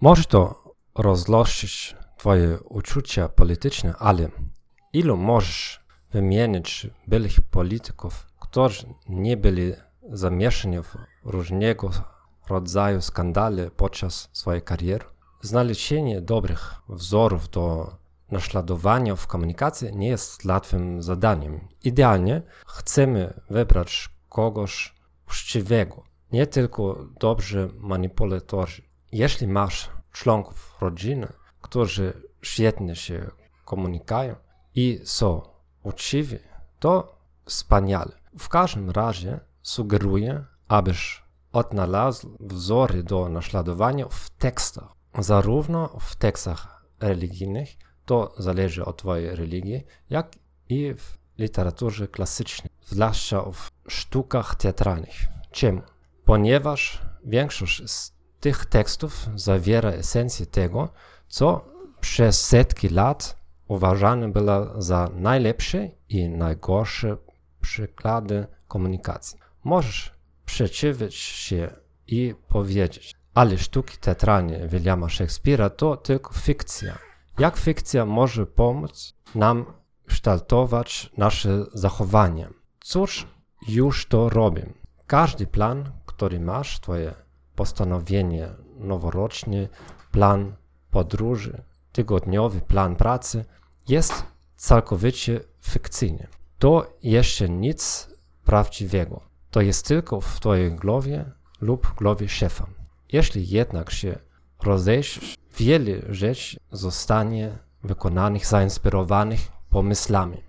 Może to rozlożyć twoje uczucia polityczne, ale ilu możesz wymienić byłych polityków, którzy nie byli zamieszani w różnego rodzaju skandale podczas swojej kariery? Znalezienie dobrych wzorów do naśladowania w komunikacji nie jest łatwym zadaniem. Idealnie chcemy wybrać kogoś uczciwego, nie tylko dobrzy manipulatorzy. Jeśli masz członków rodziny, którzy świetnie się komunikują i są uczciwi, to wspaniale. W każdym razie sugeruję, abyś odnalazł wzory do naśladowania w tekstach, zarówno w tekstach religijnych, to zależy od twojej religii, jak i w literaturze klasycznej, zwłaszcza w sztukach teatralnych. Czemu? Ponieważ większość z tych tekstów zawiera esencję tego, co przez setki lat uważane było za najlepsze i najgorsze przykłady komunikacji. Możesz przeciwić się i powiedzieć, ale sztuki teatralne Williama Shakespeare'a to tylko fikcja. Jak fikcja może pomóc nam kształtować nasze zachowanie? Cóż już to robię. Każdy plan, który masz, twoje postanowienie noworoczne, plan podróży, tygodniowy plan pracy jest całkowicie fikcyjny. To jeszcze nic prawdziwego. To jest tylko w twojej głowie lub głowie szefa. Jeśli jednak się rozejrzysz, wiele rzeczy zostanie wykonanych, zainspirowanych pomysłami.